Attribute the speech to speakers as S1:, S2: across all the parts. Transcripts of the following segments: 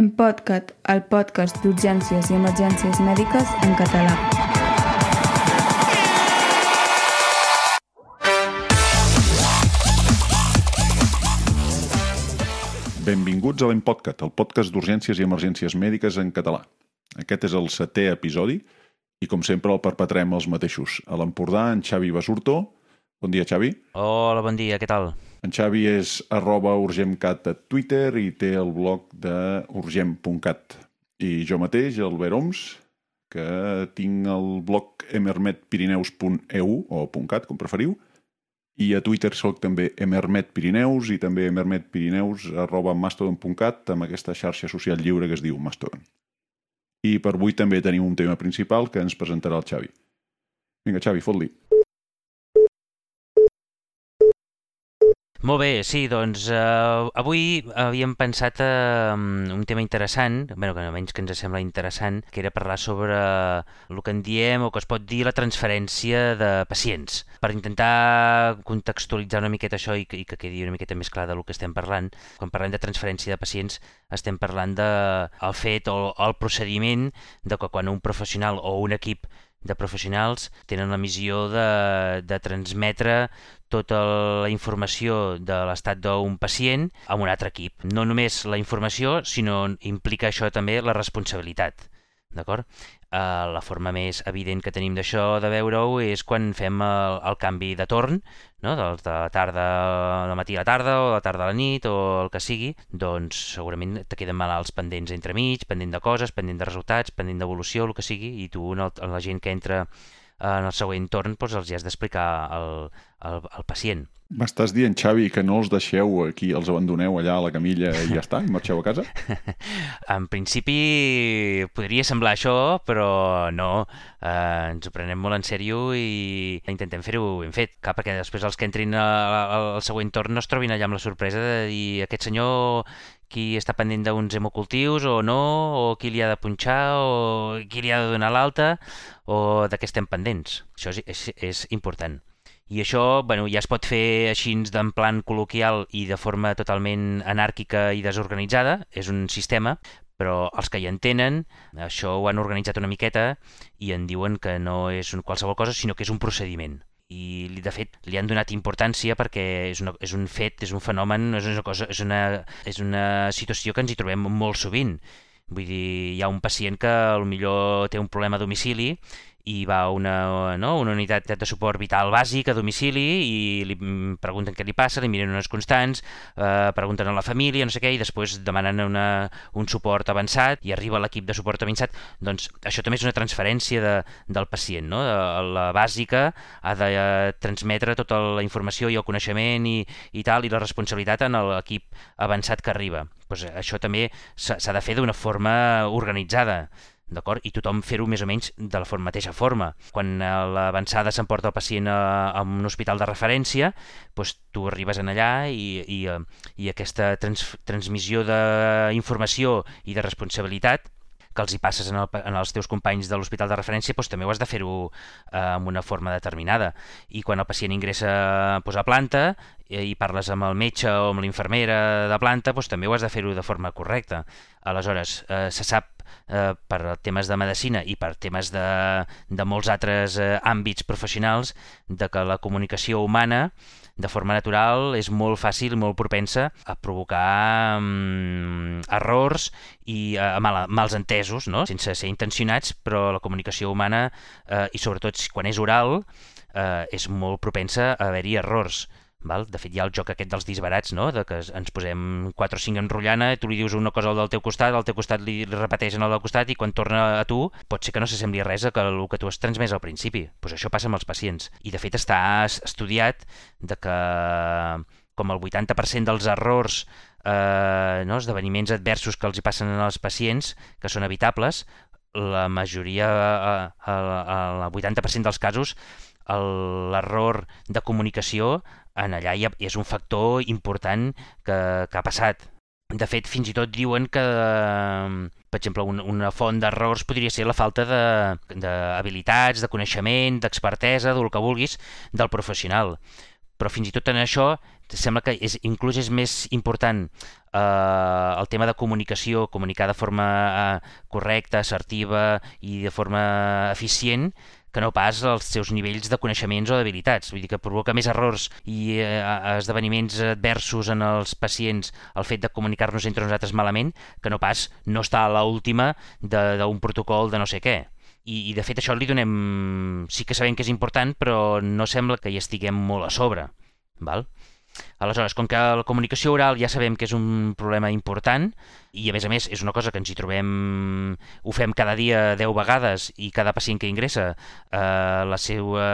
S1: En Podcat, el podcast d'urgències i emergències mèdiques en català.
S2: Benvinguts a l'Empodcat, el podcast d'urgències i emergències mèdiques en català. Aquest és el setè episodi i, com sempre, el perpetrem els mateixos. A l'Empordà, en Xavi Basurto. Bon dia, Xavi.
S3: Hola, bon dia, què tal?
S2: En Xavi és arroba urgemcat a Twitter i té el blog de urgem.cat. I jo mateix, Albert Oms, que tinc el blog emermetpirineus.eu o .cat, com preferiu, i a Twitter sóc també emermetpirineus i també emermetpirineus arroba mastodon.cat amb aquesta xarxa social lliure que es diu Mastodon. I per avui també tenim un tema principal que ens presentarà el Xavi. Vinga, Xavi, fot-li.
S3: Molt bé, sí, doncs eh, avui havíem pensat eh, un tema interessant, bueno, que almenys que ens sembla interessant, que era parlar sobre el que en diem o que es pot dir la transferència de pacients. Per intentar contextualitzar una miqueta això i i que quedi una miqueta més clar del que estem parlant, quan parlem de transferència de pacients estem parlant de el fet o el procediment de que quan un professional o un equip de professionals tenen la missió de, de transmetre tota la informació de l'estat d'un pacient a un altre equip. No només la informació, sinó implica això també la responsabilitat. D'acord? Uh, la forma més evident que tenim d'això de veure-ho és quan fem el, el canvi de torn, no? de, de tarda de matí a la tarda o de tarda a la nit o el que sigui, doncs segurament te queden malalts pendents entremig, pendent de coses, pendent de resultats, pendent d'evolució, el que sigui, i tu, en, el, en la gent que entra en el següent torn, doncs els hi has d'explicar al, al pacient.
S2: M'estàs dient, Xavi, que no els deixeu aquí, els abandoneu allà a la camilla i ja està, i marxeu a casa?
S3: en principi podria semblar això, però no. Eh, ens ho prenem molt en sèrio i intentem fer-ho ben fet. Cap perquè després els que entrin al següent torn no es trobin allà amb la sorpresa de dir aquest senyor qui està pendent d'uns hemocultius o no, o qui li ha de punxar, o qui li ha de donar l'alta, o de què estem pendents. Això és, és, és important. I això bueno, ja es pot fer així d'en plan col·loquial i de forma totalment anàrquica i desorganitzada, és un sistema, però els que hi entenen això ho han organitzat una miqueta i en diuen que no és un qualsevol cosa, sinó que és un procediment i de fet li han donat importància perquè és, una, és un fet, és un fenomen, és una, cosa, és, una, és una situació que ens hi trobem molt sovint. Vull dir, hi ha un pacient que millor té un problema a domicili i va una, no, una unitat de suport vital bàsic a domicili i li pregunten què li passa, li miren unes constants, eh, pregunten a la família, no sé què, i després demanen una, un suport avançat i arriba l'equip de suport avançat. Doncs això també és una transferència de, del pacient. No? La bàsica ha de transmetre tota la informació i el coneixement i, i tal, i la responsabilitat en l'equip avançat que arriba. Pues això també s'ha de fer d'una forma organitzada d'acord? I tothom fer-ho més o menys de la forma, mateixa forma. Quan eh, l'avançada s'emporta el pacient a, a un hospital de referència, doncs tu arribes en allà i, i, eh, i aquesta trans, transmissió d'informació i de responsabilitat que els hi passes en, el, en els teus companys de l'hospital de referència, doncs també ho has de fer-ho eh, amb una forma determinada. I quan el pacient ingressa doncs, a planta eh, i parles amb el metge o amb l'infermera de planta, doncs també ho has de fer-ho de forma correcta. Aleshores, eh, se sap eh, per temes de medicina i per temes de, de molts altres eh, àmbits professionals de que la comunicació humana de forma natural és molt fàcil, molt propensa a provocar um, errors i uh, mal, mals entesos, no? sense ser intencionats, però la comunicació humana, uh, i sobretot quan és oral, uh, és molt propensa a haver-hi errors. Val? De fet, hi ha el joc aquest dels disbarats, no? de que ens posem 4 o 5 enrotllant, tu li dius una cosa al del teu costat, al teu costat li repeteix en el del costat i quan torna a tu pot ser que no s'assembli res a que el que tu has transmès al principi. Pues això passa amb els pacients. I de fet està estudiat de que com el 80% dels errors eh, no, esdeveniments adversos que els hi passen als pacients, que són evitables, la majoria, el, el 80% dels casos, l'error de comunicació en allà hi ha, és un factor important que, que ha passat. De fet, fins i tot diuen que, per exemple, un, una font d'errors podria ser la falta d'habilitats, de, de, de coneixement, d'expertesa, del que vulguis, del professional. però fins i tot en això sembla que és, inclús és més important eh, el tema de comunicació, comunicar de forma eh, correcta, assertiva i de forma eficient, que no pas els seus nivells de coneixements o d'habilitats. Vull dir que provoca més errors i eh, esdeveniments adversos en els pacients el fet de comunicar-nos entre nosaltres malament que no pas no està a l'última d'un protocol de no sé què. I, I de fet això li donem... Sí que sabem que és important, però no sembla que hi estiguem molt a sobre. Val? Aleshores, com que la comunicació oral ja sabem que és un problema important i a més a més és una cosa que ens hi trobem, ho fem cada dia 10 vegades i cada pacient que ingressa eh, la seva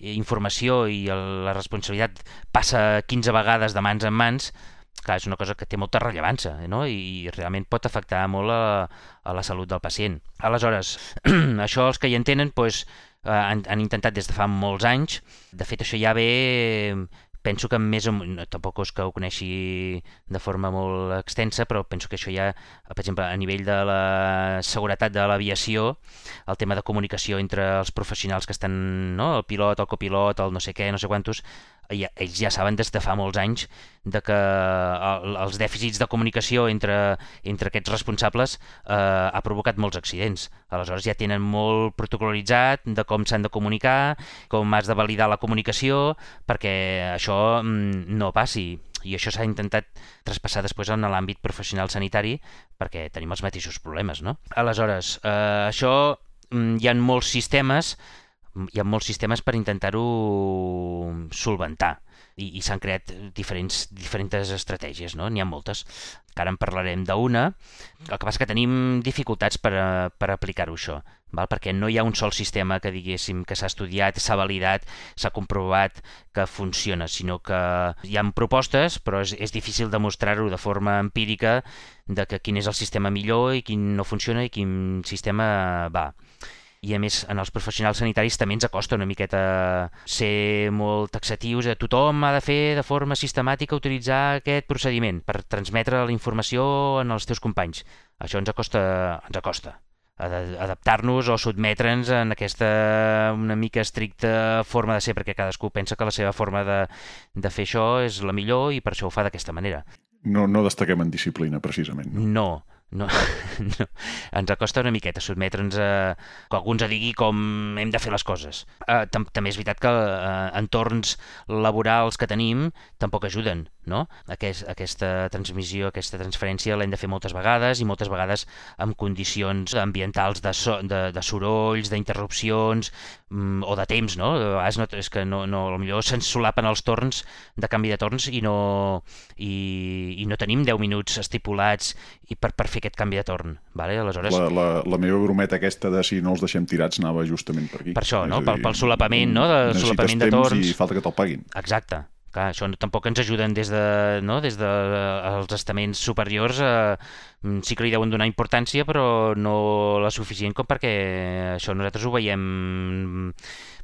S3: informació i la responsabilitat passa 15 vegades de mans en mans, clar, és una cosa que té molta rellevància no? i realment pot afectar molt a, a la salut del pacient. Aleshores, això els que hi entenen doncs, eh, han, han intentat des de fa molts anys, de fet això ja ve penso que més o no, tampoc és que ho coneixi de forma molt extensa, però penso que això ja, per exemple, a nivell de la seguretat de l'aviació, el tema de comunicació entre els professionals que estan, no? el pilot, el copilot, el no sé què, no sé quantos, ells ja saben des de fa molts anys de que el, els dèficits de comunicació entre, entre aquests responsables eh, ha provocat molts accidents. Aleshores ja tenen molt protocolaritzat de com s'han de comunicar, com has de validar la comunicació, perquè això mm, no passi. I això s'ha intentat traspassar després en l'àmbit professional sanitari perquè tenim els mateixos problemes, no? Aleshores, eh, això mm, hi ha molts sistemes hi ha molts sistemes per intentar-ho solventar i, i s'han creat diferents, diferents estratègies, no? N'hi ha moltes. Que ara en parlarem d'una. El que passa que tenim dificultats per, per aplicar-ho això, val? perquè no hi ha un sol sistema que diguéssim que s'ha estudiat, s'ha validat, s'ha comprovat que funciona, sinó que hi han propostes, però és, és difícil demostrar-ho de forma empírica de que quin és el sistema millor i quin no funciona i quin sistema va i a més en els professionals sanitaris també ens acosta una miqueta ser molt taxatius, tothom ha de fer de forma sistemàtica utilitzar aquest procediment per transmetre la informació en els teus companys. Això ens acosta, ens acosta adaptar-nos o sotmetre'ns en aquesta una mica estricta forma de ser, perquè cadascú pensa que la seva forma de, de fer això és la millor i per això ho fa d'aquesta manera.
S2: No, no destaquem en disciplina, precisament.
S3: No, no no, no, ens acosta una miqueta sotmetre'ns a que algú ens digui com hem de fer les coses. Uh, tam també és veritat que uh, entorns laborals que tenim tampoc ajuden, no? Aquest, aquesta transmissió, aquesta transferència l'hem de fer moltes vegades i moltes vegades amb condicions ambientals de, so, de, de sorolls, d'interrupcions mm, o de temps, no? A vegades no, és que no, no, potser se'ns solapen els torns de canvi de torns i no, i, i no tenim 10 minuts estipulats i per, per fer aquest canvi de torn. Vale? Aleshores...
S2: La, la, la meva brometa aquesta de si no els deixem tirats anava justament per aquí.
S3: Per això, no? Pel, pel solapament, no? De, solapament de torns.
S2: i falta que te'l paguin.
S3: Exacte. Clar, això tampoc ens ajuden des de, no? des de eh, els estaments superiors mm, sí que li deuen donar importància però no la suficient com perquè això nosaltres ho veiem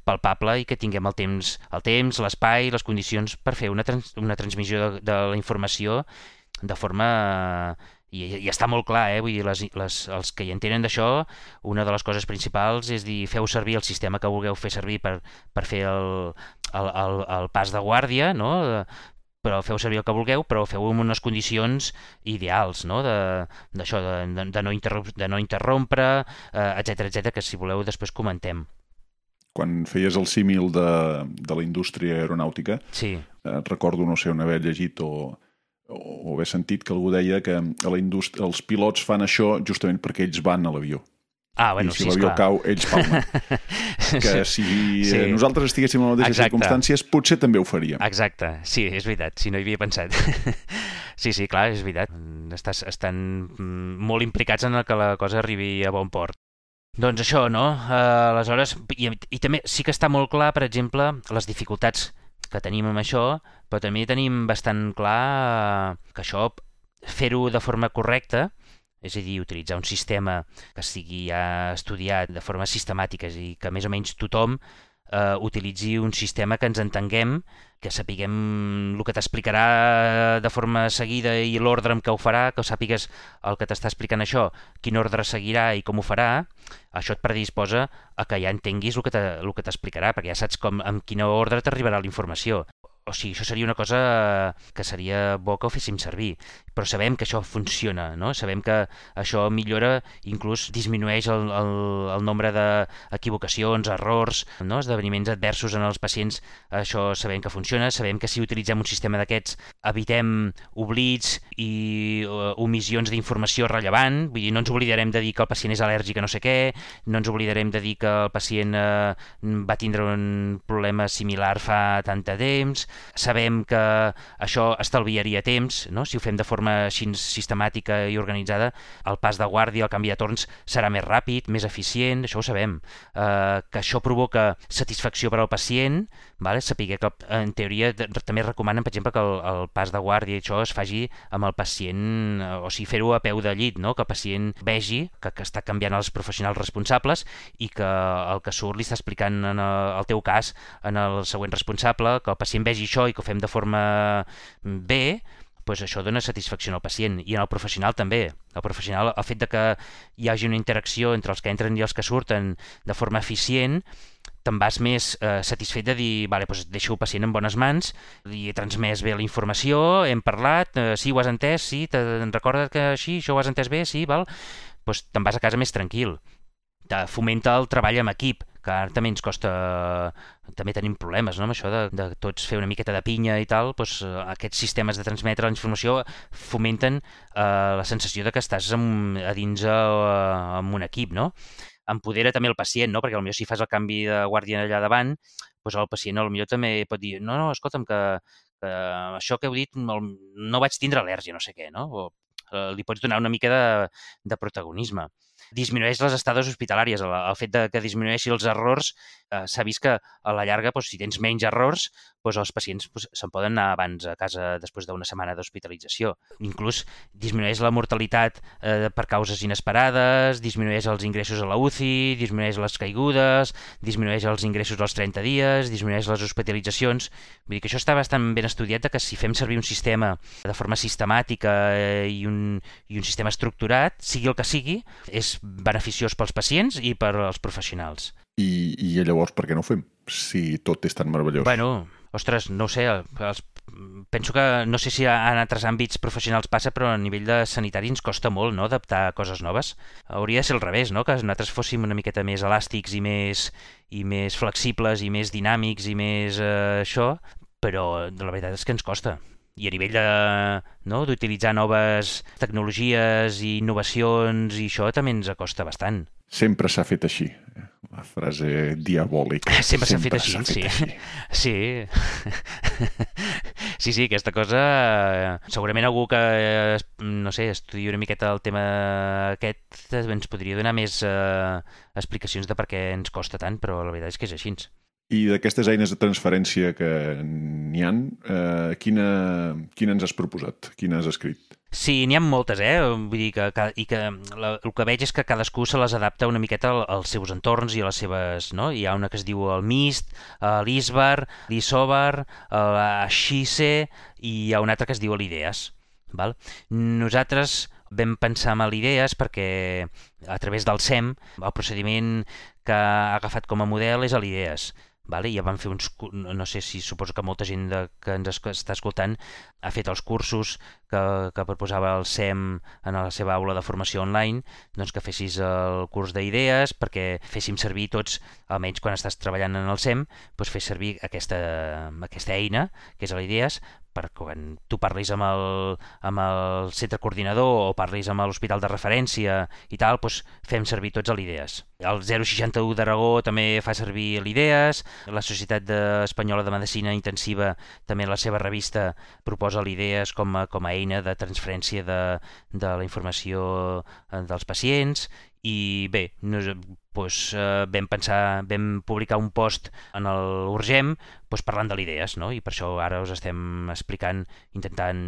S3: palpable i que tinguem el temps, el temps, l'espai, les condicions per fer una, trans, una transmissió de, de la informació de forma i, i està molt clar, eh? Vull dir, les, les, els que hi entenen d'això, una de les coses principals és dir, feu servir el sistema que vulgueu fer servir per, per fer el, el, el, el pas de guàrdia, no? però feu servir el que vulgueu, però feu en unes condicions ideals, no? d'això, de, de, de, no de no interrompre, etc eh, etc que si voleu després comentem.
S2: Quan feies el símil de, de la indústria aeronàutica,
S3: sí.
S2: eh, recordo, no sé, on haver llegit o, o haver sentit que algú deia que a la indústria, els pilots fan això justament perquè ells van a l'avió.
S3: Ah, bueno,
S2: I si
S3: sí,
S2: l'avió cau, ells palmen. que si sí. nosaltres estiguéssim en les mateixes Exacte. circumstàncies, potser també ho faríem.
S3: Exacte, sí, és veritat, si no hi havia pensat. sí, sí, clar, és veritat. Estàs, estan mm, molt implicats en el que la cosa arribi a bon port. Doncs això, no? Uh, aleshores, i, i també sí que està molt clar, per exemple, les dificultats que tenim amb això, però també tenim bastant clar eh, que això, fer-ho de forma correcta, és a dir, utilitzar un sistema que estigui ja estudiat de forma sistemàtica i que més o menys tothom eh, utilitzi un sistema que ens entenguem, que sapiguem el que t'explicarà de forma seguida i l'ordre amb què ho farà, que sàpigues el que t'està explicant això, quin ordre seguirà i com ho farà, això et predisposa a que ja entenguis el que t'explicarà, perquè ja saps com, amb quina ordre t'arribarà la informació. o sigui, això seria una cosa que seria bo que ho féssim servir però sabem que això funciona, no? sabem que això millora, inclús disminueix el, el, el nombre d'equivocacions, errors, no? esdeveniments adversos en els pacients, això sabem que funciona, sabem que si utilitzem un sistema d'aquests evitem oblits i uh, omissions d'informació rellevant, vull dir, no ens oblidarem de dir que el pacient és al·lèrgic a no sé què, no ens oblidarem de dir que el pacient uh, va tindre un problema similar fa tant de temps, sabem que això estalviaria temps, no? si ho fem de forma forma així sistemàtica i organitzada, el pas de guàrdia, el canvi de torns serà més ràpid, més eficient, això ho sabem. Eh, que això provoca satisfacció per al pacient, vale? saber que en teoria també recomanen, per exemple, que el, el pas de guàrdia això es faci amb el pacient, o sigui, fer-ho a peu de llit, no? que el pacient vegi que, que està canviant els professionals responsables i que el que surt li està explicant en el, el teu cas en el següent responsable, que el pacient vegi això i que ho fem de forma bé, pues això dona satisfacció al pacient i el professional també. El professional, el fet de que hi hagi una interacció entre els que entren i els que surten de forma eficient, te'n vas més eh, satisfet de dir, vale, doncs deixo el pacient en bones mans, i he transmès bé la informació, hem parlat, eh, sí, ho has entès, sí, te'n recordes que així, això ho has entès bé, sí, val? Doncs te'n vas a casa més tranquil. Te fomenta el treball amb equip, que ara també ens costa, també tenim problemes no? amb això de, de tots fer una miqueta de pinya i tal, doncs, aquests sistemes de transmetre la informació fomenten eh, la sensació de que estàs amb, a dins eh, amb un equip, no? Empodera també el pacient, no? perquè potser si fas el canvi de guàrdia allà davant, doncs el pacient potser també pot dir no, no, escolta'm, que, que això que heu dit no vaig tindre al·lèrgia, no sé què, no? O, eh, li pots donar una mica de, de protagonisme disminueix les estades hospitalàries. El, el fet de que disminueixi els errors eh, s'ha vist que a la llarga, doncs, si tens menys errors, doncs els pacients doncs, se'n poden anar abans a casa després d'una setmana d'hospitalització. Inclús disminueix la mortalitat eh, per causes inesperades, disminueix els ingressos a la UCI, disminueix les caigudes, disminueix els ingressos als 30 dies, disminueix les hospitalitzacions. Vull dir que això està bastant ben estudiat que si fem servir un sistema de forma sistemàtica eh, i, un, i un sistema estructurat, sigui el que sigui, és beneficiós pels pacients i per als professionals.
S2: I, I llavors per què no ho fem, si tot és tan meravellós?
S3: Bueno, ostres, no sé, els, penso que no sé si en altres àmbits professionals passa, però a nivell de sanitari ens costa molt no, adaptar coses noves. Hauria de ser al revés, no? que nosaltres fóssim una miqueta més elàstics i més, i més flexibles i més dinàmics i més eh, això, però la veritat és que ens costa i a nivell de no, d'utilitzar noves tecnologies i innovacions i això també ens acosta bastant.
S2: Sempre s'ha fet així. La frase diabòlica.
S3: Sempre, s'ha fet així, fet sí. Així. Sí. sí, sí, aquesta cosa... Segurament algú que, no sé, estudi una miqueta el tema aquest ens podria donar més eh, explicacions de per què ens costa tant, però la veritat és que és així.
S2: I d'aquestes eines de transferència que n'hi han, eh, quina, quina ens has proposat? Quina has escrit?
S3: Sí, n'hi ha moltes, eh? Vull dir que, que, i que la, el que veig és que cadascú se les adapta una miqueta als seus entorns i a les seves... No? Hi ha una que es diu el MIST, l'ISBAR, l'ISOBAR, l'AXICE i hi ha una altra que es diu l'IDEAS. Val? Nosaltres vam pensar en l'IDEAS perquè a través del SEM el procediment que ha agafat com a model és l'IDEAS vale? ja van fer uns... no sé si suposo que molta gent de, que ens està escoltant ha fet els cursos que, que proposava el SEM en la seva aula de formació online, doncs que fessis el curs d'idees perquè féssim servir tots, almenys quan estàs treballant en el SEM, doncs fes servir aquesta, aquesta eina, que és l'Idees, per quan tu parlis amb el, amb el centre coordinador o parlis amb l'hospital de referència i tal, doncs fem servir tots l'Idees. El 061 d'Aragó també fa servir l'Idees, la Societat Espanyola de Medicina Intensiva també en la seva revista proposa l'Idees com a, com a eina de transferència de, de la informació eh, dels pacients i bé, no, doncs, vam pensar, vam publicar un post en l'Urgem doncs, parlant de l'idees, no? i per això ara us estem explicant, intentant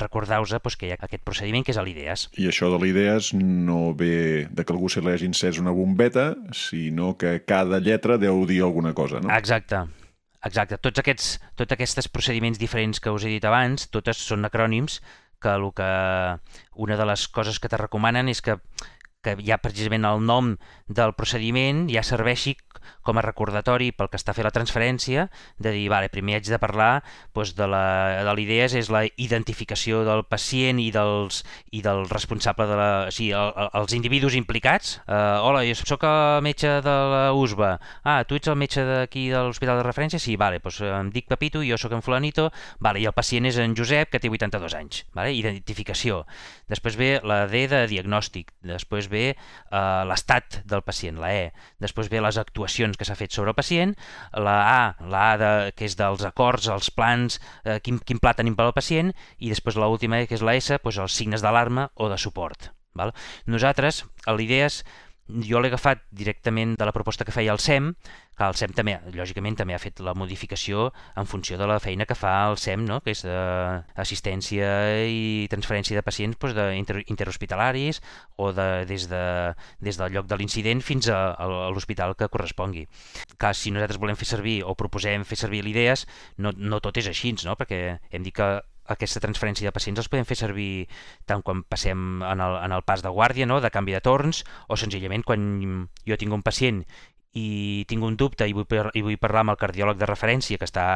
S3: recordar-vos doncs, que hi ha aquest procediment que és l'idees.
S2: I això de l'idees no ve de que algú se li hagi encès una bombeta, sinó que cada lletra deu dir alguna cosa, no?
S3: Exacte. Exacte. Tots aquests, tots aquests procediments diferents que us he dit abans, totes són acrònims que, el que una de les coses que te recomanen és que que ja precisament el nom del procediment ja serveixi com a recordatori pel que està fent la transferència, de dir, vale, primer haig de parlar doncs, de l'idea és la identificació del pacient i dels, i del responsable de la... O sigui, el, els individus implicats. Uh, hola, jo sóc el metge de la USBA. Ah, tu ets el metge d'aquí de l'Hospital de Referència? Sí, vale, doncs em dic Pepito, jo sóc en Fulanito, vale, i el pacient és en Josep, que té 82 anys. Vale? Identificació. Després ve la D de diagnòstic, després ve uh, l'estat del pacient, la E, després ve les actuacions que s'ha fet sobre el pacient, la A, la A de, que és dels acords, els plans, eh, quin, quin pla tenim per al pacient, i després l'última, que és la S, doncs els signes d'alarma o de suport. Val? Nosaltres, a l'Idees, jo l'he agafat directament de la proposta que feia el SEM, que el SEM també, lògicament, també ha fet la modificació en funció de la feina que fa el SEM, no? que és d'assistència i transferència de pacients doncs, de inter interhospitalaris o de, des, de, des del lloc de l'incident fins a, a, l'hospital que correspongui. Clar, si nosaltres volem fer servir o proposem fer servir l'idees, no, no tot és així, no? perquè hem dit que aquesta transferència de pacients els podem fer servir tant quan passem en el, en el pas de guàrdia, no? de canvi de torns, o senzillament quan jo tinc un pacient i tinc un dubte i vull, i vull parlar amb el cardiòleg de referència que està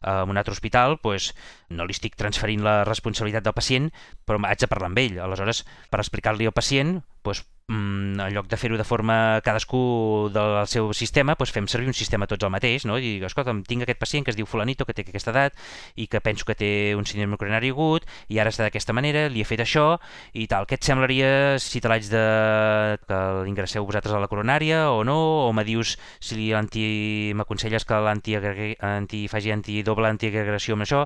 S3: en un altre hospital, doncs no li estic transferint la responsabilitat del pacient, però haig de parlar amb ell. Aleshores, per explicar-li al pacient, doncs, mm, en lloc de fer-ho de forma cadascú del seu sistema, doncs fem servir un sistema tots el mateix, no? I dic, escolta, tinc aquest pacient que es diu fulanito, que té aquesta edat, i que penso que té un síndrome coronari agut, i ara està d'aquesta manera, li he fet això, i tal. Què et semblaria si te l'haig de... que l'ingresseu vosaltres a la coronària o no? O me dius si l'anti... m'aconselles que l'anti anti faci anti doble antiagregació amb això?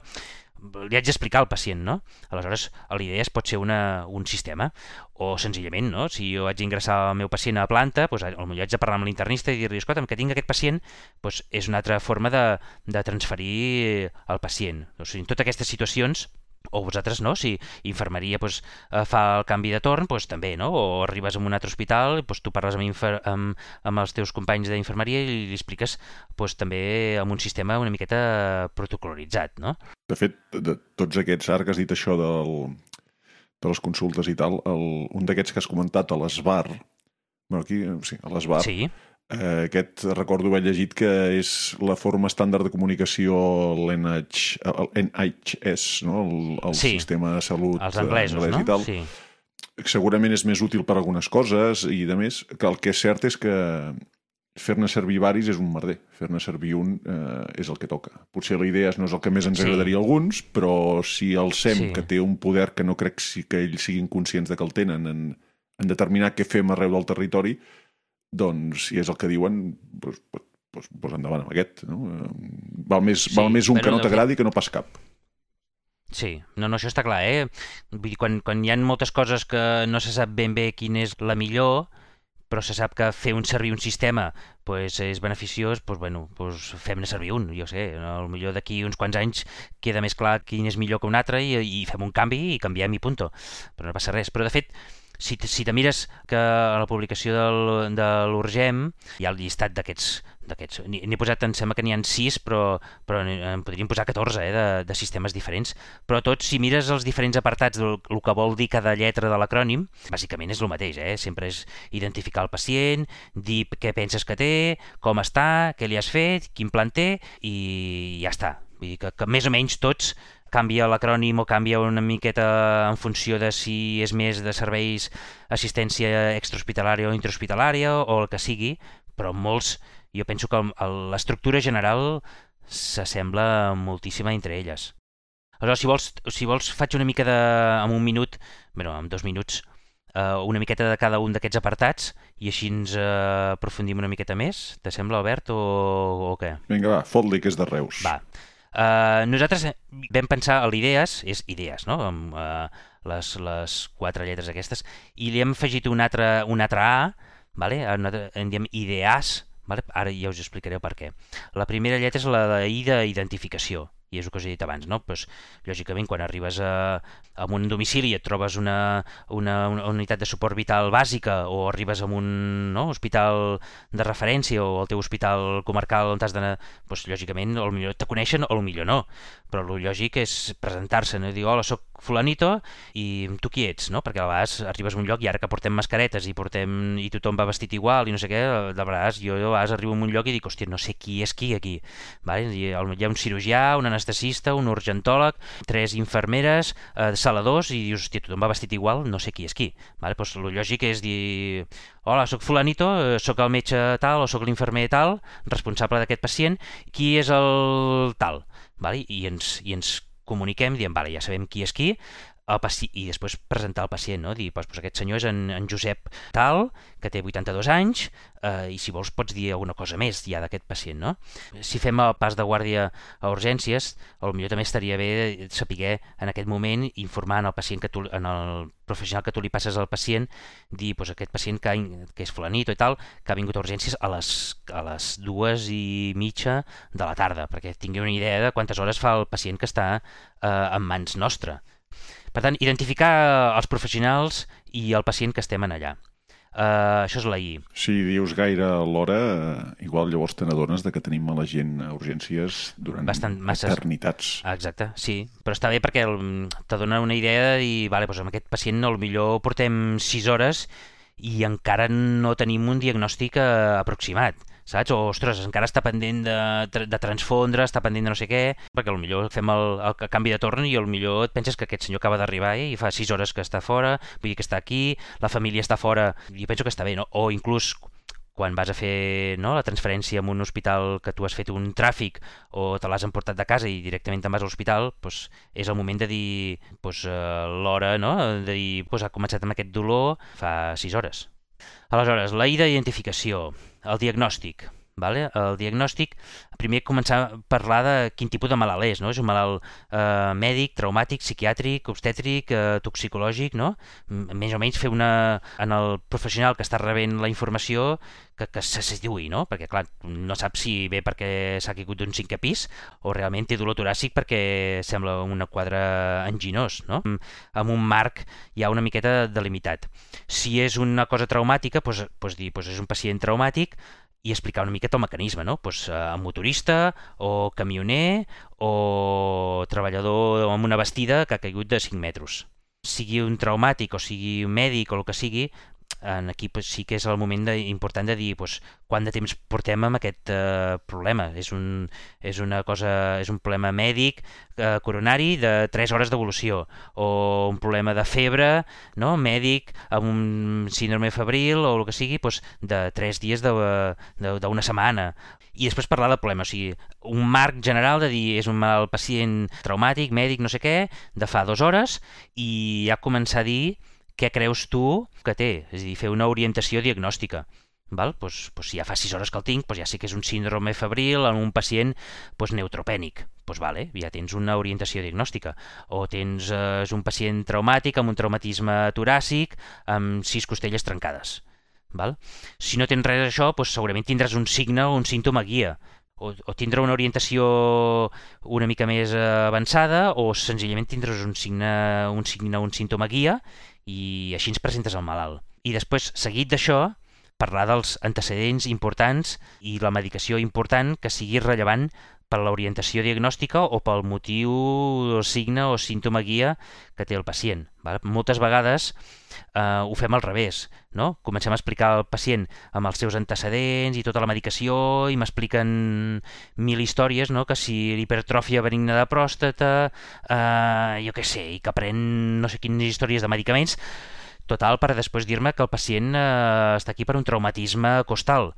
S3: Li haig d'explicar al pacient, no? Aleshores, l'idea és pot ser una, un sistema, o senzillament, no? Si jo haig d'ingressar el meu pacient a la planta, doncs, potser haig de parlar amb l'internista i dir-li, escolta, que tinc aquest pacient, doncs és una altra forma de, de transferir el pacient. O sigui, en totes aquestes situacions o vosaltres no, si infermeria pues, eh, fa el canvi de torn, pues, també, no? o arribes a un altre hospital, pues, tu parles amb, infer amb, amb els teus companys d'infermeria i li expliques pues, també amb un sistema una miqueta protocolaritzat. No?
S2: De fet, de tots aquests, ara que has dit això del, de les consultes i tal, el, un d'aquests que has comentat, a l'ESBAR, bueno, aquí, sí, a l'ESBAR,
S3: sí.
S2: Eh, aquest recordo haver llegit que és la forma estàndard de comunicació l'NHS, no? el, el
S3: sí.
S2: sistema de salut
S3: Els anglesos,
S2: anglès
S3: no?
S2: i tal.
S3: Sí.
S2: Segurament és més útil per algunes coses i, de més, que el que és cert és que fer-ne servir varis és un merder. Fer-ne servir un eh, és el que toca. Potser la idea no és el que més ens
S3: Sí.
S2: agradaria a alguns, però si el SEM,
S3: Sí.
S2: que té un poder que no crec que ells siguin conscients de que el tenen en, en determinar què fem arreu del territori, doncs, si és el que diuen, doncs, doncs, doncs endavant amb aquest. No? Eh, Val, més,
S3: Sí,
S2: val més un que no t'agradi que no pas cap.
S3: Sí, no, no, això està clar, eh? Vull dir, quan, quan hi ha moltes coses que no se sap ben bé quina és la millor, però se sap que fer un servir un sistema pues, és beneficiós, pues, bueno, pues, fem-ne servir un, jo sé, no? millor d'aquí uns quants anys queda més clar quin és millor que un altre i, i fem un canvi i canviem i punto. Però no passa res. Però de fet, si, si te mires que a la publicació del, de l'Urgem hi ha el llistat d'aquests d'aquests. N'he posat, em sembla que n'hi ha 6, però, però en podríem posar 14 eh, de, de sistemes diferents. Però tots, si mires els diferents apartats del el que vol dir cada lletra de l'acrònim, bàsicament és el mateix, eh? Sempre és identificar el pacient, dir què penses que té, com està, què li has fet, quin plan té, i ja està. Vull dir que, que més o menys tots canvia l'acrònim o canvia una miqueta en funció de si és més de serveis assistència extrahospitalària o intrahospitalària o el que sigui, però molts, jo penso que l'estructura general s'assembla moltíssima entre elles. Aleshores, si vols, si vols faig una mica de... en un minut, bueno, en dos minuts, eh, una miqueta de cada un d'aquests apartats i així ens eh, aprofundim una miqueta més. Te sembla, Albert, o, o què?
S2: Vinga, va, fot-li que és de Reus.
S3: Va. Uh, nosaltres vam pensar a l'idees, és idees, no? Amb uh, les, les quatre lletres aquestes, i li hem afegit un altre, un altre A, vale? en, diem ideas, vale? ara ja us explicaré per què. La primera lletra és la de I d'identificació, i és el que us he dit abans, no? Pues, lògicament, quan arribes a, a un domicili i et trobes una, una, una unitat de suport vital bàsica o arribes a un no, hospital de referència o al teu hospital comarcal on has d'anar, doncs, lògicament, o millor te coneixen o millor no, però el lògic és presentar-se, no? dir, hola, soc fulanito i tu qui ets, no? Perquè a vegades arribes a un lloc i ara que portem mascaretes i portem i tothom va vestit igual i no sé què, de vegades jo a vegades arribo a un lloc i dic, hòstia, no sé qui és qui aquí. Vale? Hi ha un cirurgià, un anestesista, un urgentòleg, tres infermeres, eh, saladors i dius, hòstia, tothom va vestit igual, no sé qui és qui. Vale? Pues, el lògic és dir, hola, sóc fulanito, eh, sóc el metge tal o sóc l'infermer tal, responsable d'aquest pacient, qui és el tal? Vale? I, ens, I ens comuniquem, diem, vale, ja sabem qui és qui, el paci i després presentar al pacient, no? dir, doncs, doncs aquest senyor és en, en Josep Tal, que té 82 anys, eh, i si vols pots dir alguna cosa més ja d'aquest pacient. No? Si fem el pas de guàrdia a urgències, millor també estaria bé saber en aquest moment informar en el pacient que tu, en el professional que tu li passes al pacient, dir doncs, aquest pacient que, que és fulanito i tal, que ha vingut a urgències a les, a les dues i mitja de la tarda, perquè tingui una idea de quantes hores fa el pacient que està eh, en mans nostra per tant, identificar els professionals i el pacient que estem en allà. Uh, això és la I.
S2: Si dius gaire l'hora, uh, igual llavors te n'adones de que tenim a la gent a urgències durant Bastant, masses... eternitats.
S3: Exacte, sí. Però està bé perquè te dona una idea de dir, vale, doncs amb aquest pacient no, millor portem 6 hores i encara no tenim un diagnòstic uh, aproximat saps? O, ostres, encara està pendent de, de transfondre, està pendent de no sé què, perquè millor fem el, el canvi de torn i millor et penses que aquest senyor acaba d'arribar eh, i fa 6 hores que està fora, vull dir que està aquí, la família està fora, jo penso que està bé, no? O inclús quan vas a fer no, la transferència en un hospital que tu has fet un tràfic o te l'has emportat de casa i directament te'n vas a l'hospital, doncs és el moment de dir doncs, l'hora, no? de dir doncs, ha començat amb aquest dolor fa 6 hores. Aleshores, la d'identificació, el diagnòstic. Vale? El diagnòstic, primer començar a parlar de quin tipus de malalt és, no? És un malalt eh, mèdic, traumàtic, psiquiàtric, obstètric, eh, toxicològic, no? Més o menys fer una... en el professional que està rebent la informació que, que se situï, no? Perquè, clar, no sap si ve perquè s'ha caigut d'un cinquè pis o realment té dolor toràcic perquè sembla una quadre enginós, no? Amb un marc ja una miqueta delimitat. Si és una cosa traumàtica, doncs, doncs dir, doncs és un pacient traumàtic, i explicar una miqueta el mecanisme, no? Pues, eh, motorista o camioner o treballador amb una vestida que ha caigut de 5 metres. Sigui un traumàtic o sigui un mèdic o el que sigui, en aquí pues, sí que és el moment de, important de dir pues, quant de temps portem amb aquest eh, problema. És un, és una cosa, és un problema mèdic eh, coronari de 3 hores d'evolució o un problema de febre no? mèdic amb un síndrome febril o el que sigui pues, de 3 dies d'una setmana i després parlar del problema, o sigui, un marc general de dir és un mal pacient traumàtic, mèdic, no sé què, de fa dues hores i ja començar a dir què creus tu que té, és a dir, fer una orientació diagnòstica. Val? Pues, pues si ja fa 6 hores que el tinc, pues ja sé que és un síndrome febril en un pacient pues, neutropènic. Pues vale, ja tens una orientació diagnòstica. O tens eh, és un pacient traumàtic amb un traumatisme toràcic amb sis costelles trencades. Val? Si no tens res d'això, pues, segurament tindràs un signe o un símptoma guia o, o tindrà una orientació una mica més avançada o senzillament tindràs un signe, un signe, un símptoma guia i així ens presentes al malalt. I després, seguit d'això, parlar dels antecedents importants i la medicació important que sigui rellevant per l'orientació diagnòstica o pel motiu, o signe o símptoma guia que té el pacient. Val? Moltes vegades eh, ho fem al revés. No? Comencem a explicar al pacient amb els seus antecedents i tota la medicació i m'expliquen mil històries, no? que si l'hipertròfia benigna de pròstata, eh, jo què sé, i que pren no sé quines històries de medicaments, total per després dir-me que el pacient eh, està aquí per un traumatisme costal.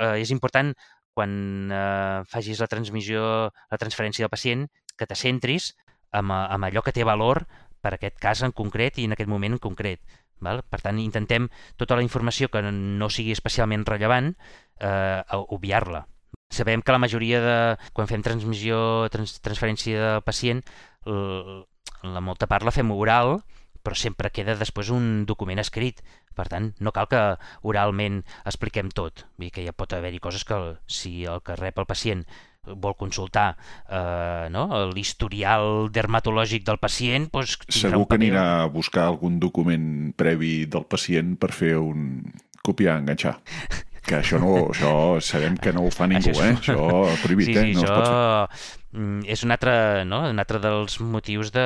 S3: Eh, és important quan eh, facis la transmissió, la transferència del pacient, que te centris amb, amb allò que té valor per aquest cas en concret i en aquest moment en concret. Val? Per tant, intentem tota la informació que no sigui especialment rellevant eh, obviar-la. Sabem que la majoria de... quan fem transmissió, trans, transferència del pacient, la molta part la fem oral, però sempre queda després un document escrit. Per tant, no cal que oralment expliquem tot. Vull dir que ja pot haver-hi coses que si el que rep el pacient vol consultar eh, no? l'historial dermatològic del pacient doncs,
S2: segur que anirà a buscar algun document previ del pacient per fer un copiar enganxar Que això, no, això sabem que no ho fa ningú,
S3: Això
S2: eh? Això prohibit,
S3: sí, sí,
S2: eh? No
S3: això mm, és un altre, no? un altre dels motius de,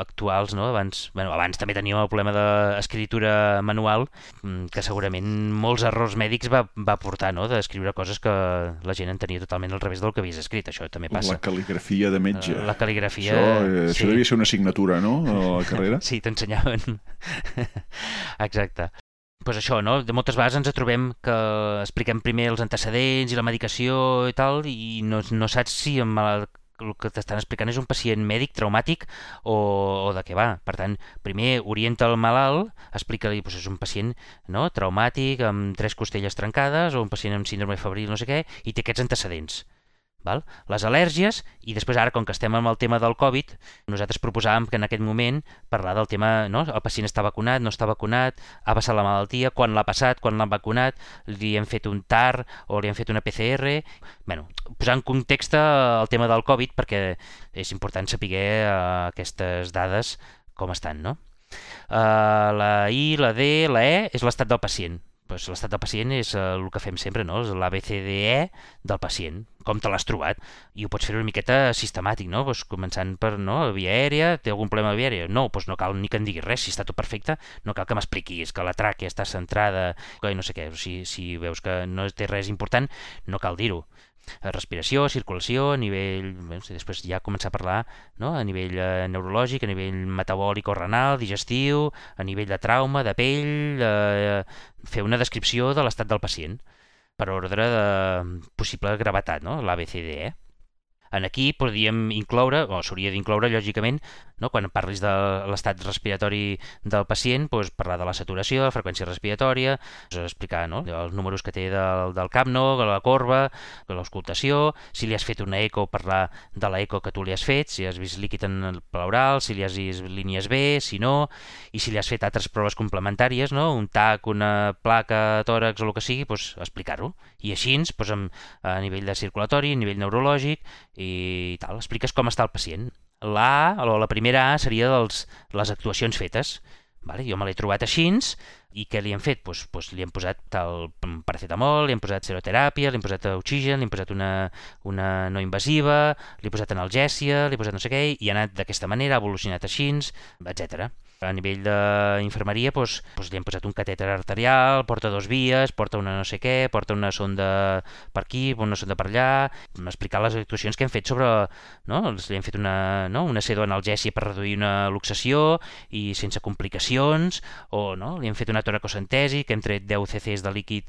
S3: actuals. No? Abans, bueno, abans també teníem el problema d'escriptura manual, mm, que segurament molts errors mèdics va, va portar, no? d'escriure coses que la gent entenia totalment al revés del que havies escrit. Això també passa.
S2: La cal·ligrafia de metge.
S3: La cal·ligrafia...
S2: Això, eh,
S3: sí.
S2: això devia ser una assignatura, no?, a la carrera.
S3: Sí, t'ensenyaven. Exacte. Pues això, no? De moltes vegades ens trobem que expliquem primer els antecedents i la medicació i tal, i no, no saps si el, malalt, el que t'estan explicant és un pacient mèdic traumàtic o, o de què va. Per tant, primer orienta el malalt, explica-li, doncs és un pacient no? traumàtic, amb tres costelles trencades, o un pacient amb síndrome febril, no sé què, i té aquests antecedents. Val? Les al·lèrgies, i després ara, com que estem amb el tema del Covid, nosaltres proposàvem que en aquest moment parlar del tema, no? el pacient està vacunat, no està vacunat, ha passat la malaltia, quan l'ha passat, quan l'han vacunat, li hem fet un TAR o li hem fet una PCR... bueno, posar en context el tema del Covid perquè és important saber uh, aquestes dades com estan, no? Uh, la I, la D, la E és l'estat del pacient pues, l'estat del pacient és uh, el que fem sempre, no? l'ABCDE del pacient, com te l'has trobat, i ho pots fer una miqueta sistemàtic, no? Pues, començant per no, via aèria, té algun problema de via aèria? No, pues no cal ni que em diguis res, si està tot perfecte, no cal que m'expliquis que la tràquea està centrada, que no sé què, si, si veus que no té res important, no cal dir-ho respiració, circulació, a nivell... Bé, després ja començar a parlar no? a nivell eh, neurològic, a nivell metabòlic o renal, digestiu, a nivell de trauma, de pell, eh, fer una descripció de l'estat del pacient per ordre de possible gravetat, no? l'ABCDE. En aquí podríem incloure, o s'hauria d'incloure, lògicament, no? quan parlis de l'estat respiratori del pacient, doncs, parlar de la saturació, la freqüència respiratòria, doncs, explicar no? els números que té del, del CAPNO, de la corba, de l'auscultació, si li has fet una eco, parlar de la eco que tu li has fet, si has vist líquid en el pleural, si li has vist línies B, si no, i si li has fet altres proves complementàries, no? un TAC, una placa, tòrax o el que sigui, doncs, explicar-ho. I així, doncs, a nivell de circulatori, a nivell neurològic i tal, expliques com està el pacient. La o la primera A, seria dels, les actuacions fetes. Vale? Jo me l'he trobat així, i què li hem fet? Pues, pues li hem posat el paracetamol, li hem posat seroteràpia, li hem posat oxigen, li hem posat una, una no invasiva, li he posat analgèsia, li he posat no sé què, i ha anat d'aquesta manera, ha evolucionat així, etc. A nivell d'infermeria doncs, doncs li hem posat un catèter arterial, porta dos vies, porta una no sé què, porta una sonda per aquí, una sonda per allà, explicar les actuacions que hem fet sobre... No? Li hem fet una, no? una pseudoanalgèsia per reduir una luxació i sense complicacions, o no? li hem fet una toracocentesi, que hem tret 10 cc's de líquid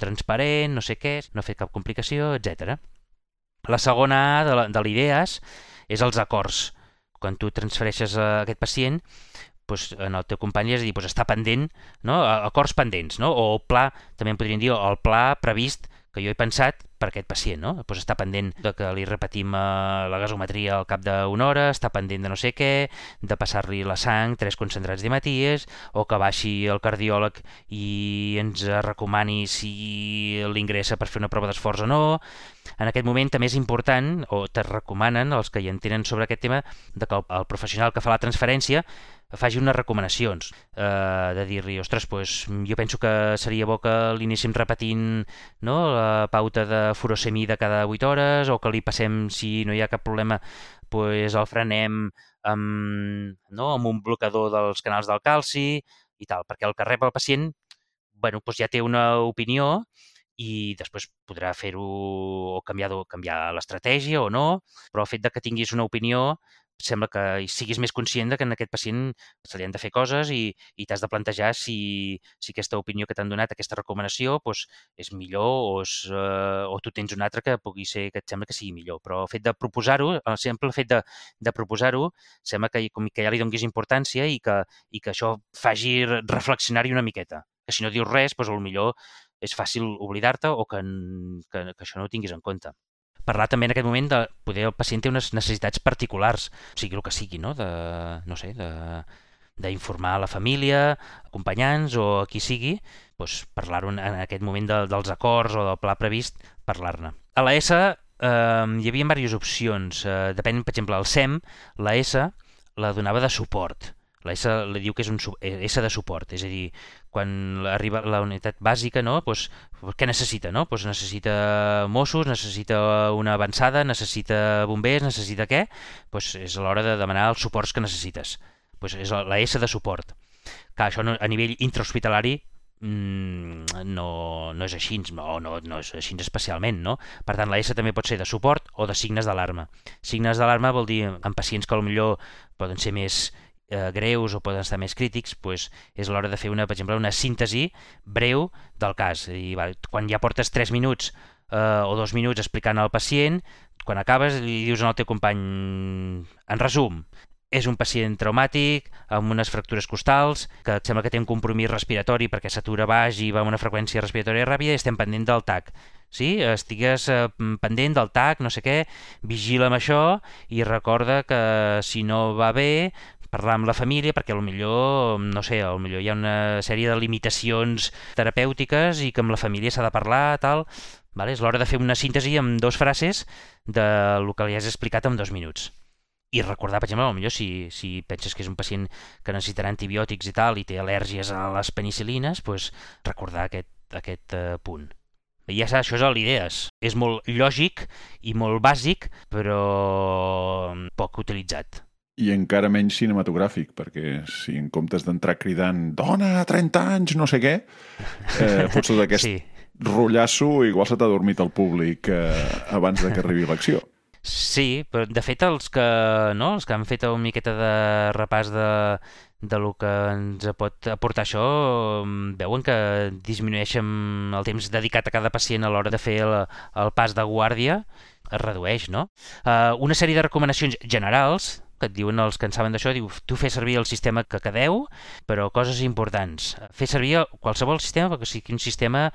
S3: transparent, no sé què, no ha fet cap complicació, etc. La segona A de l'idees és els acords. Quan tu transfereixes a aquest pacient, doncs, en el teu company és a dir, doncs, està pendent, no? acords pendents, no? o el pla, també en podríem dir, el pla previst que jo he pensat per aquest pacient, no? Pues està pendent de que li repetim eh, la gasometria al cap d'una hora, està pendent de no sé què, de passar-li la sang, tres concentrats d'hematies, o que baixi el cardiòleg i ens recomani si l'ingressa per fer una prova d'esforç o no. En aquest moment també és important, o te recomanen els que hi entenen sobre aquest tema, de que el professional que fa la transferència faci unes recomanacions, eh, de dir-li, ostres, pues, jo penso que seria bo que l'iniciem repetint no, la pauta de furosemida cada 8 hores, o que li passem, si no hi ha cap problema, pues, el frenem amb, no, amb un blocador dels canals del calci i tal, perquè el que rep el pacient bueno, pues ja té una opinió i després podrà fer-ho o canviar, canviar l'estratègia o no, però el fet de que tinguis una opinió sembla que siguis més conscient de que en aquest pacient se li han de fer coses i, i t'has de plantejar si, si aquesta opinió que t'han donat, aquesta recomanació, doncs, és millor o, és, eh, o tu tens una altra que pugui ser que et sembla que sigui millor. Però el fet de proposar-ho, el simple fet de, de proposar-ho, sembla que, com que ja li donguis importància i que, i que això faci reflexionar-hi una miqueta. Que si no dius res, doncs, millor és fàcil oblidar-te o que, que, que això no ho tinguis en compte parlar també en aquest moment de poder el pacient té unes necessitats particulars, o sigui el que sigui, no? de, no sé, de, d'informar la família, acompanyants o qui sigui, doncs parlar-ho en aquest moment de, dels acords o del pla previst, parlar-ne. A la S eh, hi havia diverses opcions, eh, depèn, per exemple, el SEM, la S la donava de suport, la S li diu que és un S de suport, és a dir, quan arriba la unitat bàsica, no? pues, què necessita? No? Pues necessita Mossos, necessita una avançada, necessita bombers, necessita què? Pues és l'hora de demanar els suports que necessites. Pues és la S de suport. Que això a nivell intrahospitalari mm, no, no és així, no, no, no és així especialment, no? Per tant, la S també pot ser de suport o de signes d'alarma. Signes d'alarma vol dir en pacients que potser poden ser més eh, greus o poden estar més crítics, pues, és l'hora de fer, una, per exemple, una síntesi breu del cas. I, va, quan ja portes 3 minuts eh, o 2 minuts explicant al pacient, quan acabes li dius al teu company, en resum, és un pacient traumàtic, amb unes fractures costals, que sembla que té un compromís respiratori perquè s'atura baix i va amb una freqüència respiratòria ràpida i estem pendent del TAC. Sí? Estigues eh, pendent del TAC, no sé què, vigila amb això i recorda que si no va bé parlar amb la família perquè millor, no sé, millor hi ha una sèrie de limitacions terapèutiques i que amb la família s'ha de parlar, tal. Vale? És l'hora de fer una síntesi amb dos frases de lo que li has explicat en dos minuts. I recordar, per exemple, millor si, si penses que és un pacient que necessitarà antibiòtics i tal i té al·lèrgies a les penicilines, pues, recordar aquest, aquest uh, punt. I ja això és l'idees. És molt lògic i molt bàsic, però poc utilitzat
S2: i encara menys cinematogràfic, perquè si en comptes d'entrar cridant dona, 30 anys, no sé què, eh, fots tot aquest sí. rotllasso, igual se t'ha dormit el públic eh, abans de que arribi l'acció.
S3: Sí, però de fet els que, no, els que han fet una miqueta de repàs de, de lo que ens pot aportar això mm, veuen que disminueixen el temps dedicat a cada pacient a l'hora de fer el, el pas de guàrdia es redueix, no? Uh, una sèrie de recomanacions generals que et diuen els que en saben d'això, diu, tu fes servir el sistema que quedeu, però coses importants. Fes servir qualsevol sistema perquè sigui un sistema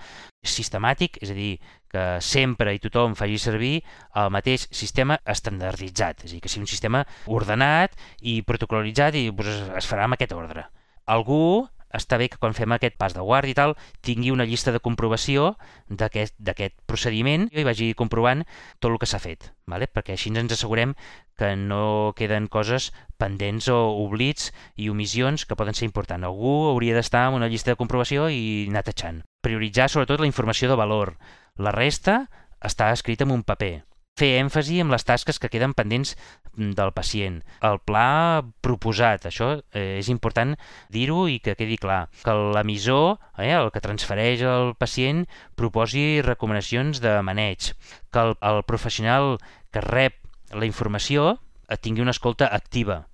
S3: sistemàtic, és a dir, que sempre i tothom faci servir el mateix sistema estandarditzat, és a dir, que sigui un sistema ordenat i protocolaritzat i doncs, es farà amb aquest ordre. Algú està bé que quan fem aquest pas de guàrdia i tal tingui una llista de comprovació d'aquest procediment i vagi comprovant tot el que s'ha fet, vale? perquè així ens assegurem que no queden coses pendents o oblits i omissions que poden ser importants. Algú hauria d'estar en una llista de comprovació i anar tatxant. Prioritzar sobretot la informació de valor. La resta està escrita en un paper fer èmfasi en les tasques que queden pendents del pacient. El pla proposat, això eh, és important dir-ho i que quedi clar. Que l'emissor, eh, el que transfereix el pacient, proposi recomanacions de maneig. Que el, el professional que rep la informació eh, tingui una escolta activa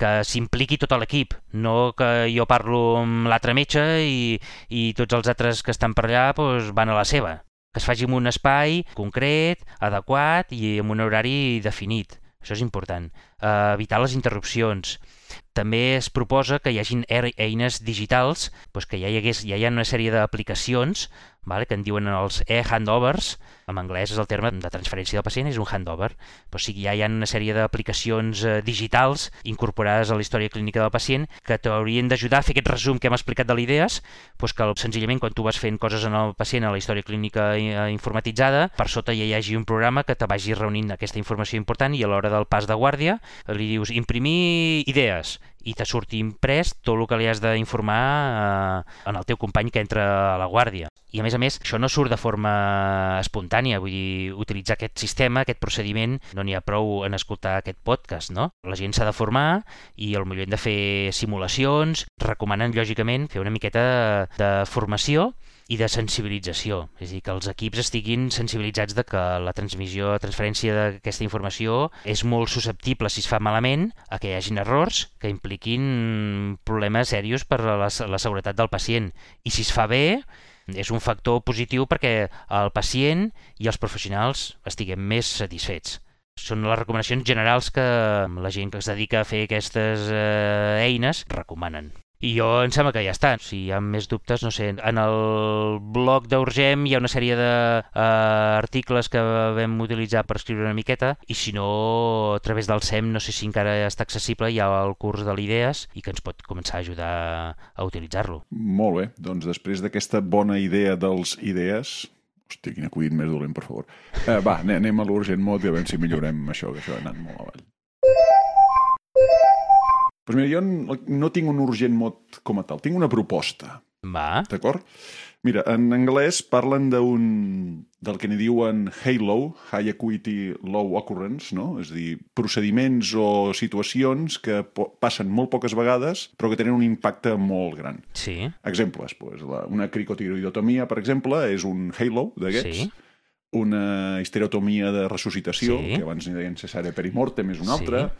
S3: que s'impliqui tot l'equip, no que jo parlo amb l'altre metge i, i tots els altres que estan per allà doncs, van a la seva que es faci en un espai concret, adequat i amb un horari definit. Això és important. Uh, evitar les interrupcions. També es proposa que hi hagin eines digitals, doncs que ja hi, hagués, ja hi ha una sèrie d'aplicacions vale? que en diuen els e-handovers, en anglès és el terme de transferència del pacient, és un handover. O sigui, ja hi ha una sèrie d'aplicacions eh, digitals incorporades a la història clínica del pacient que t'haurien d'ajudar a fer aquest resum que hem explicat de l'idees, doncs que senzillament quan tu vas fent coses en el pacient a la història clínica eh, informatitzada, per sota ja hi hagi un programa que te vagi reunint aquesta informació important i a l'hora del pas de guàrdia li dius imprimir idees i te surti imprès tot el que li has d'informar eh, en el teu company que entra a la guàrdia. I a més a més, això no surt de forma espontània, vull dir, utilitzar aquest sistema, aquest procediment, no n'hi ha prou en escoltar aquest podcast, no? La gent s'ha de formar i al millor hem de fer simulacions, recomanen lògicament fer una miqueta de formació i de sensibilització, és a dir, que els equips estiguin sensibilitzats de que la transmissió, la transferència d'aquesta informació és molt susceptible, si es fa malament, a que hi hagin errors que impliquin problemes serios per a la, la seguretat del pacient. I si es fa bé, és un factor positiu perquè el pacient i els professionals estiguem més satisfets són les recomanacions generals que la gent que es dedica a fer aquestes eh, eines recomanen. I jo em sembla que ja està. Si hi ha més dubtes, no sé, en el blog d'Urgem hi ha una sèrie d'articles uh, que vam utilitzar per escriure una miqueta i si no, a través del SEM, no sé si encara està accessible, hi ha el curs de l'Idees i que ens pot començar a ajudar a utilitzar-lo.
S2: Molt bé, doncs després d'aquesta bona idea dels Idees, Hòstia, quin acudit més dolent, per favor. Eh, va, anem a l'urgent mod i a veure si millorem això, que això ha anat molt avall. Pues mira, jo no tinc un urgent mot com a tal, tinc una proposta.
S3: Va.
S2: D'acord? Mira, en anglès parlen d'un del que n'hi diuen HALO, High Acuity Low Occurrence, no? és a dir, procediments o situacions que passen molt poques vegades però que tenen un impacte molt gran.
S3: Sí.
S2: Exemples, pues, la, una cricotiroidotomia, per exemple, és un HALO d'aquests,
S3: Sí.
S2: una histerotomia de ressuscitació,
S3: Sí.
S2: que abans n'hi deien cesària perimortem, és una altra,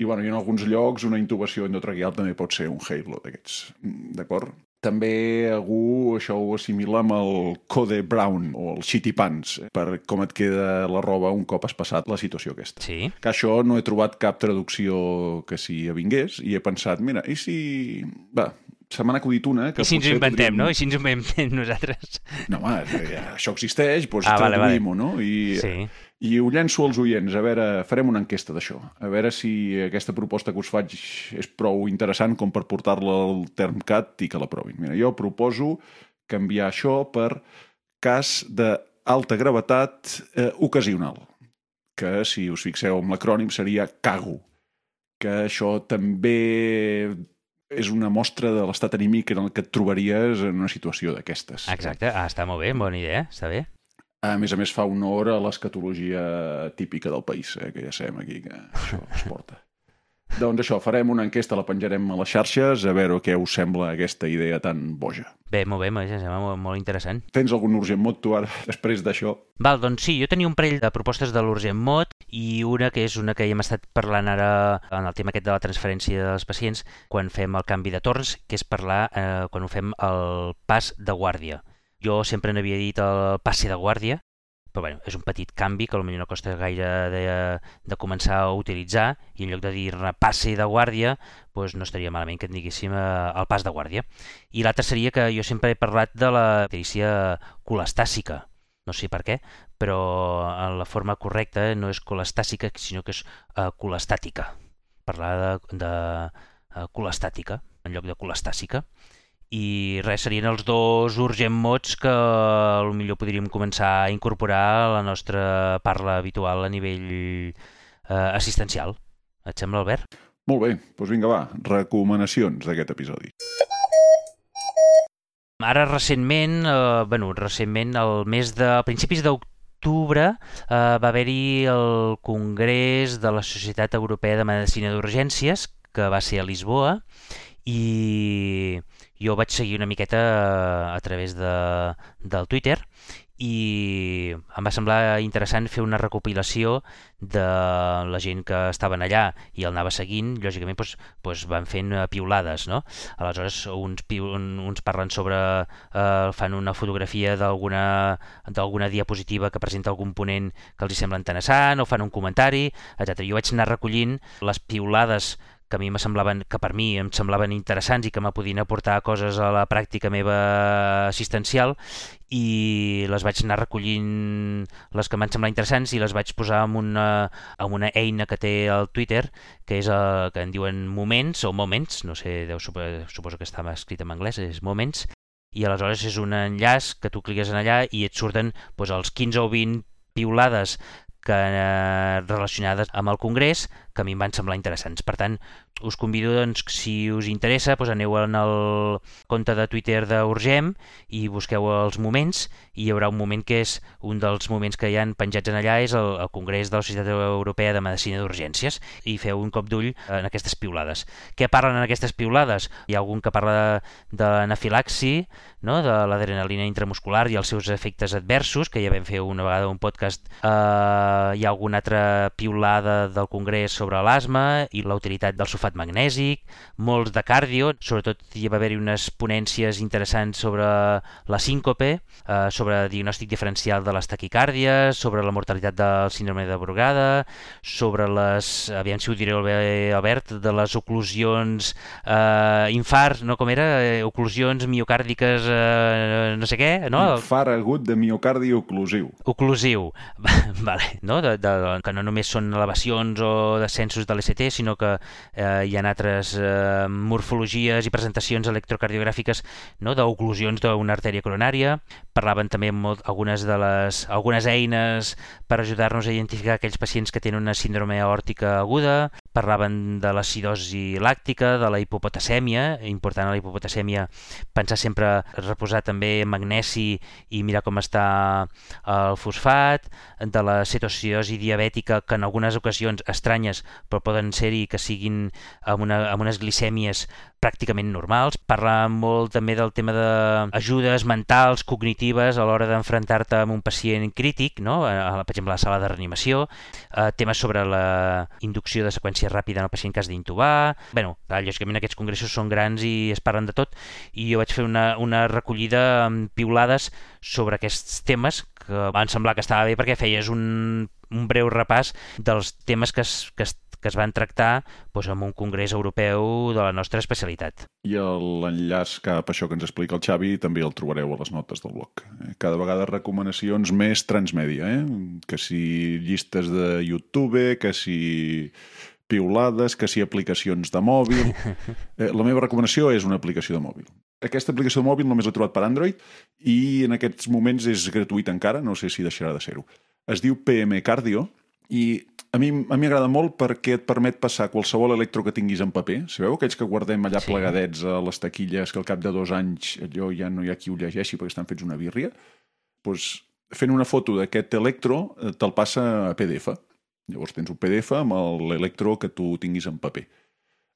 S2: i, bueno, i en alguns llocs una intubació endotraqueal també pot ser un halo d'aquests, Mm, d'acord? També algú això ho assimila amb el Code Brown o el Shitty Pants, eh, per com et queda la roba un cop has passat la situació aquesta.
S3: Sí.
S2: Que això no he trobat cap traducció que s'hi avingués i he pensat, mira, i si... Va, se m'ha acudit una... Que
S3: I si ens ho inventem,
S2: podríem-
S3: no? I si ens ho inventem nosaltres.
S2: No, home, ja, això existeix, doncs
S3: Ah, vale, vale.
S2: traduïm-ho, no? I,
S3: Sí.
S2: I ho llenço als oients, a veure, farem una enquesta d'això, a veure si aquesta proposta que us faig és prou interessant com per portar-la al Termcat i que l'aprovin. Mira, jo proposo canviar això per cas d'alta gravetat eh, ocasional, que, si us fixeu en l'acrònim, seria CAGO, que això també és una mostra de l'estat anímic en el que et trobaries en una situació d'aquestes.
S3: Exacte. Ah, està molt bé, bona idea, està bé.
S2: A més a més, fa honor a l'escatologia típica del país, eh, que ja sabem aquí que això es porta. doncs això, farem una enquesta, la penjarem a les xarxes, a veure què us sembla aquesta idea tan boja.
S3: Bé, molt bé, em sembla molt, molt interessant.
S2: Tens algun urgent mot, tu, ara, després d'això?
S3: Val, doncs sí, jo tenia un parell de propostes de l'Urgent Mot i una que és una que ja hem estat parlant ara en el tema aquest de la transferència dels pacients quan fem el canvi de torns, que és parlar eh, quan ho fem el pas de guàrdia. Jo sempre n'havia dit el passe de guàrdia, però bueno, és un petit canvi que potser no costa gaire de, de començar a utilitzar i en lloc de dir-ne passe de guàrdia doncs no estaria malament que en diguéssim eh, el pas de guàrdia. I l'altre seria que jo sempre he parlat de la perícia colestàsica, no sé per què, però la forma correcta no és colestàsica, sinó que és uh, colestàtica. Parlar de, de uh, colestàtica en lloc de colestàsica. I res, serien els dos urgent mots que millor podríem començar a incorporar a la nostra parla habitual a nivell uh, assistencial. Et sembla, Albert?
S2: Molt bé, doncs vinga, va, recomanacions d'aquest episodi.
S3: Ara recentment, eh, bueno, recentment, el mes de a principis d'octubre eh, va haver-hi el Congrés de la Societat Europea de Medicina d'Urgències, que va ser a Lisboa, i jo vaig seguir una miqueta eh, a través de, del Twitter i em va semblar interessant fer una recopilació de la gent que estaven allà i el anava seguint, lògicament doncs, doncs van fent eh, piulades, no? Aleshores uns, uns parlen sobre eh, fan una fotografia d'alguna diapositiva que presenta algun ponent que els hi sembla interessant o fan un comentari, etc. Jo vaig anar recollint les piulades que a mi me semblaven, que per mi em semblaven interessants i que me podien aportar coses a la pràctica meva assistencial i les vaig anar recollint les que m'han semblat interessants i les vaig posar en una, en una eina que té al Twitter que és el que en diuen Moments o Moments, no sé, deu, suposo que estava escrit en anglès, és Moments i aleshores és un enllaç que tu cliques en allà i et surten doncs, els 15 o 20 piulades que eh, relacionades amb el Congrés que a mi em van semblar interessants. Per tant, us convido, doncs, si us interessa, doncs aneu en el compte de Twitter d'Urgem i busqueu els moments i hi haurà un moment que és un dels moments que hi han penjats en allà és el, el Congrés de la Societat Europea de Medicina d'Urgències i feu un cop d'ull en aquestes piulades. Què parlen en aquestes piulades? Hi ha algun que parla de, l'anafilaxi, no? de l'adrenalina intramuscular i els seus efectes adversos, que ja vam fer una vegada un podcast. Uh, hi ha alguna altra piulada del Congrés sobre l'asma i la utilitat del sulfat magnèsic, molts de cardio, sobretot hi va haver-hi unes ponències interessants sobre la síncope, uh, sobre diagnòstic diferencial de les taquicàrdies, sobre la mortalitat del síndrome de Brugada, sobre les, aviam si ho diré bé, Albert, de les oclusions uh, infarts, no com era? Eh, oclusions miocàrdiques, uh, no sé què, no?
S2: Infart agut de miocardi oclusiu.
S3: Oclusiu, vale, no? De, de, que no només són elevacions o descensos de l'ECT, sinó que eh, hi ha altres eh, morfologies i presentacions electrocardiogràfiques no? d'oclusions d'una artèria coronària. Parlaven també molt, algunes de les algunes eines per ajudar-nos a identificar aquells pacients que tenen una síndrome aòrtica aguda. Parlaven de l'acidosi làctica, de la hipopotasèmia, important a la hipopotasèmia pensar sempre reposar també magnesi i mirar com està el fosfat, de la cetoacidosi diabètica que en algunes ocasions estranyes però poden ser-hi que siguin amb, una, amb unes glicèmies pràcticament normals. Parla molt també del tema d'ajudes mentals, cognitives a l'hora d'enfrontar-te amb un pacient crític, no? a, per exemple, a la sala de reanimació, eh, temes sobre la inducció de seqüència ràpida en el pacient que has d'intubar... bé, lògicament aquests congressos són grans i es parlen de tot i jo vaig fer una, una recollida amb piulades sobre aquests temes que van semblar que estava bé perquè feies un, un breu repàs dels temes que es, que es que es van tractar doncs, en un congrés europeu de la nostra especialitat.
S2: I l'enllaç cap a això que ens explica el Xavi també el trobareu a les notes del blog. Eh, cada vegada recomanacions més transmèdia, eh? que si llistes de YouTube, que si piulades, que si aplicacions de mòbil... Eh, la meva recomanació és una aplicació de mòbil. Aquesta aplicació de mòbil només l'he trobat per Android i en aquests moments és gratuït encara, no sé si deixarà de ser-ho. Es diu PM Cardio i a mi a mi agrada molt perquè et permet passar qualsevol electro que tinguis en paper. Sabeu aquells que guardem allà sí. plegadets a les taquilles que al cap de dos anys allò ja no hi ha qui ho llegeixi perquè estan fets una birria? Doncs pues, fent una foto d'aquest electro eh, te'l passa a PDF. Llavors tens un PDF amb l'electro que tu tinguis en paper.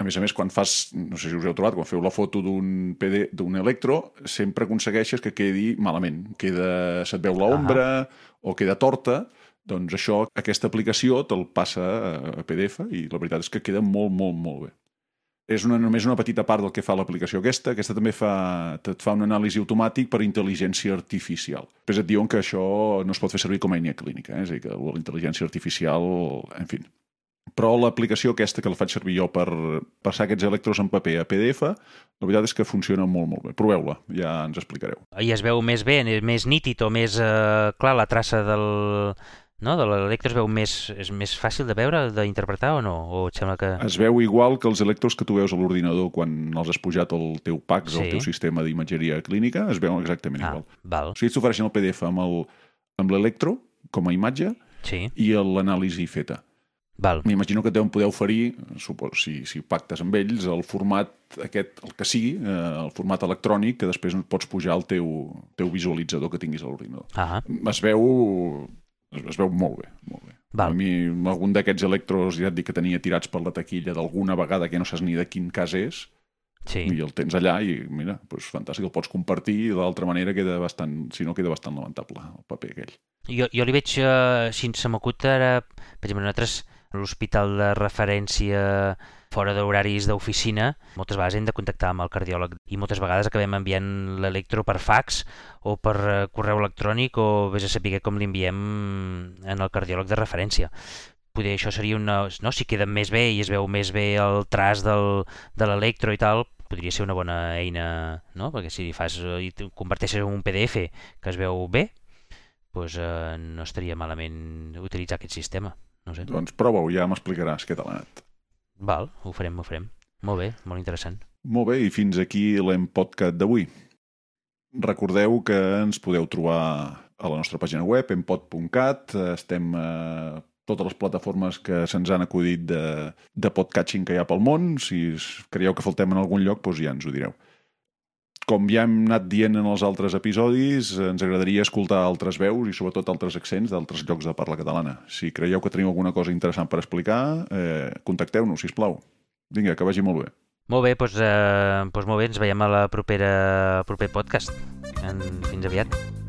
S2: A més a més, quan fas, no sé si us heu trobat, quan feu la foto d'un PD d'un electro, sempre aconsegueixes que quedi malament. Queda, se't veu l'ombra uh -huh. o queda torta, doncs això, aquesta aplicació te'l passa a PDF i la veritat és que queda molt, molt, molt bé. És una, només una petita part del que fa l'aplicació aquesta. Aquesta també fa, et fa un anàlisi automàtic per intel·ligència artificial. Després et diuen que això no es pot fer servir com a eina clínica, eh? és a dir, que la intel·ligència artificial, en fi. Però l'aplicació aquesta que la faig servir jo per passar aquests electros en paper a PDF, la veritat és que funciona molt, molt bé. Proveu-la, ja ens explicareu.
S3: I es veu més bé, més nítid o més eh, clar la traça del, no? De l'electro es veu més, és més fàcil de veure, d'interpretar o no? O et sembla que...
S2: Es veu igual que els electros que tu veus a l'ordinador quan els has pujat al teu PACS, sí. al teu sistema d'imatgeria clínica, es veuen exactament ah, igual.
S3: Val.
S2: O sigui, t'ofereixen el PDF amb l'electro com a imatge
S3: sí.
S2: i l'anàlisi feta. M'imagino que deuen poder oferir, suposo, si, si pactes amb ells, el format aquest, el que sigui, eh, el format electrònic, que després pots pujar al teu, teu visualitzador que tinguis a l'ordinador.
S3: Ah.
S2: Es veu es, es veu molt bé, molt bé. Val. A mi, algun d'aquests electros, ja et dic que tenia tirats per la taquilla d'alguna vegada que no saps ni de quin cas és,
S3: sí.
S2: i el tens allà i, mira, doncs fantàstic, el pots compartir i d'altra manera queda bastant, si no queda bastant lamentable el paper aquell.
S3: Jo, jo li veig, eh, si se m'acut ara, per exemple, nosaltres l'hospital de referència fora d'horaris d'oficina, moltes vegades hem de contactar amb el cardiòleg i moltes vegades acabem enviant l'electro per fax o per eh, correu electrònic o vés a saber com l'enviem en el cardiòleg de referència. Poder això seria una... No? Si queda més bé i es veu més bé el tras del, de l'electro i tal, podria ser una bona eina, no? Perquè si fas i converteixes en un PDF que es veu bé, doncs eh, no estaria malament utilitzar aquest sistema. No sé.
S2: Doncs prova-ho, ja m'explicaràs què tal ha anat.
S3: Val, ho farem, ho farem. Molt bé, molt interessant.
S2: Molt bé, i fins aquí l'Empodcat d'avui. Recordeu que ens podeu trobar a la nostra pàgina web, empod.cat. Estem a totes les plataformes que se'ns han acudit de, de podcatching que hi ha pel món. Si creieu que faltem en algun lloc, doncs ja ens ho direu com ja hem anat dient en els altres episodis, ens agradaria escoltar altres veus i sobretot altres accents d'altres llocs de parla catalana. Si creieu que teniu alguna cosa interessant per explicar, eh, contacteu-nos, si plau. Vinga, que vagi molt bé.
S3: Molt bé, doncs, eh, doncs molt bé, ens veiem a la propera, proper podcast. En, fins aviat.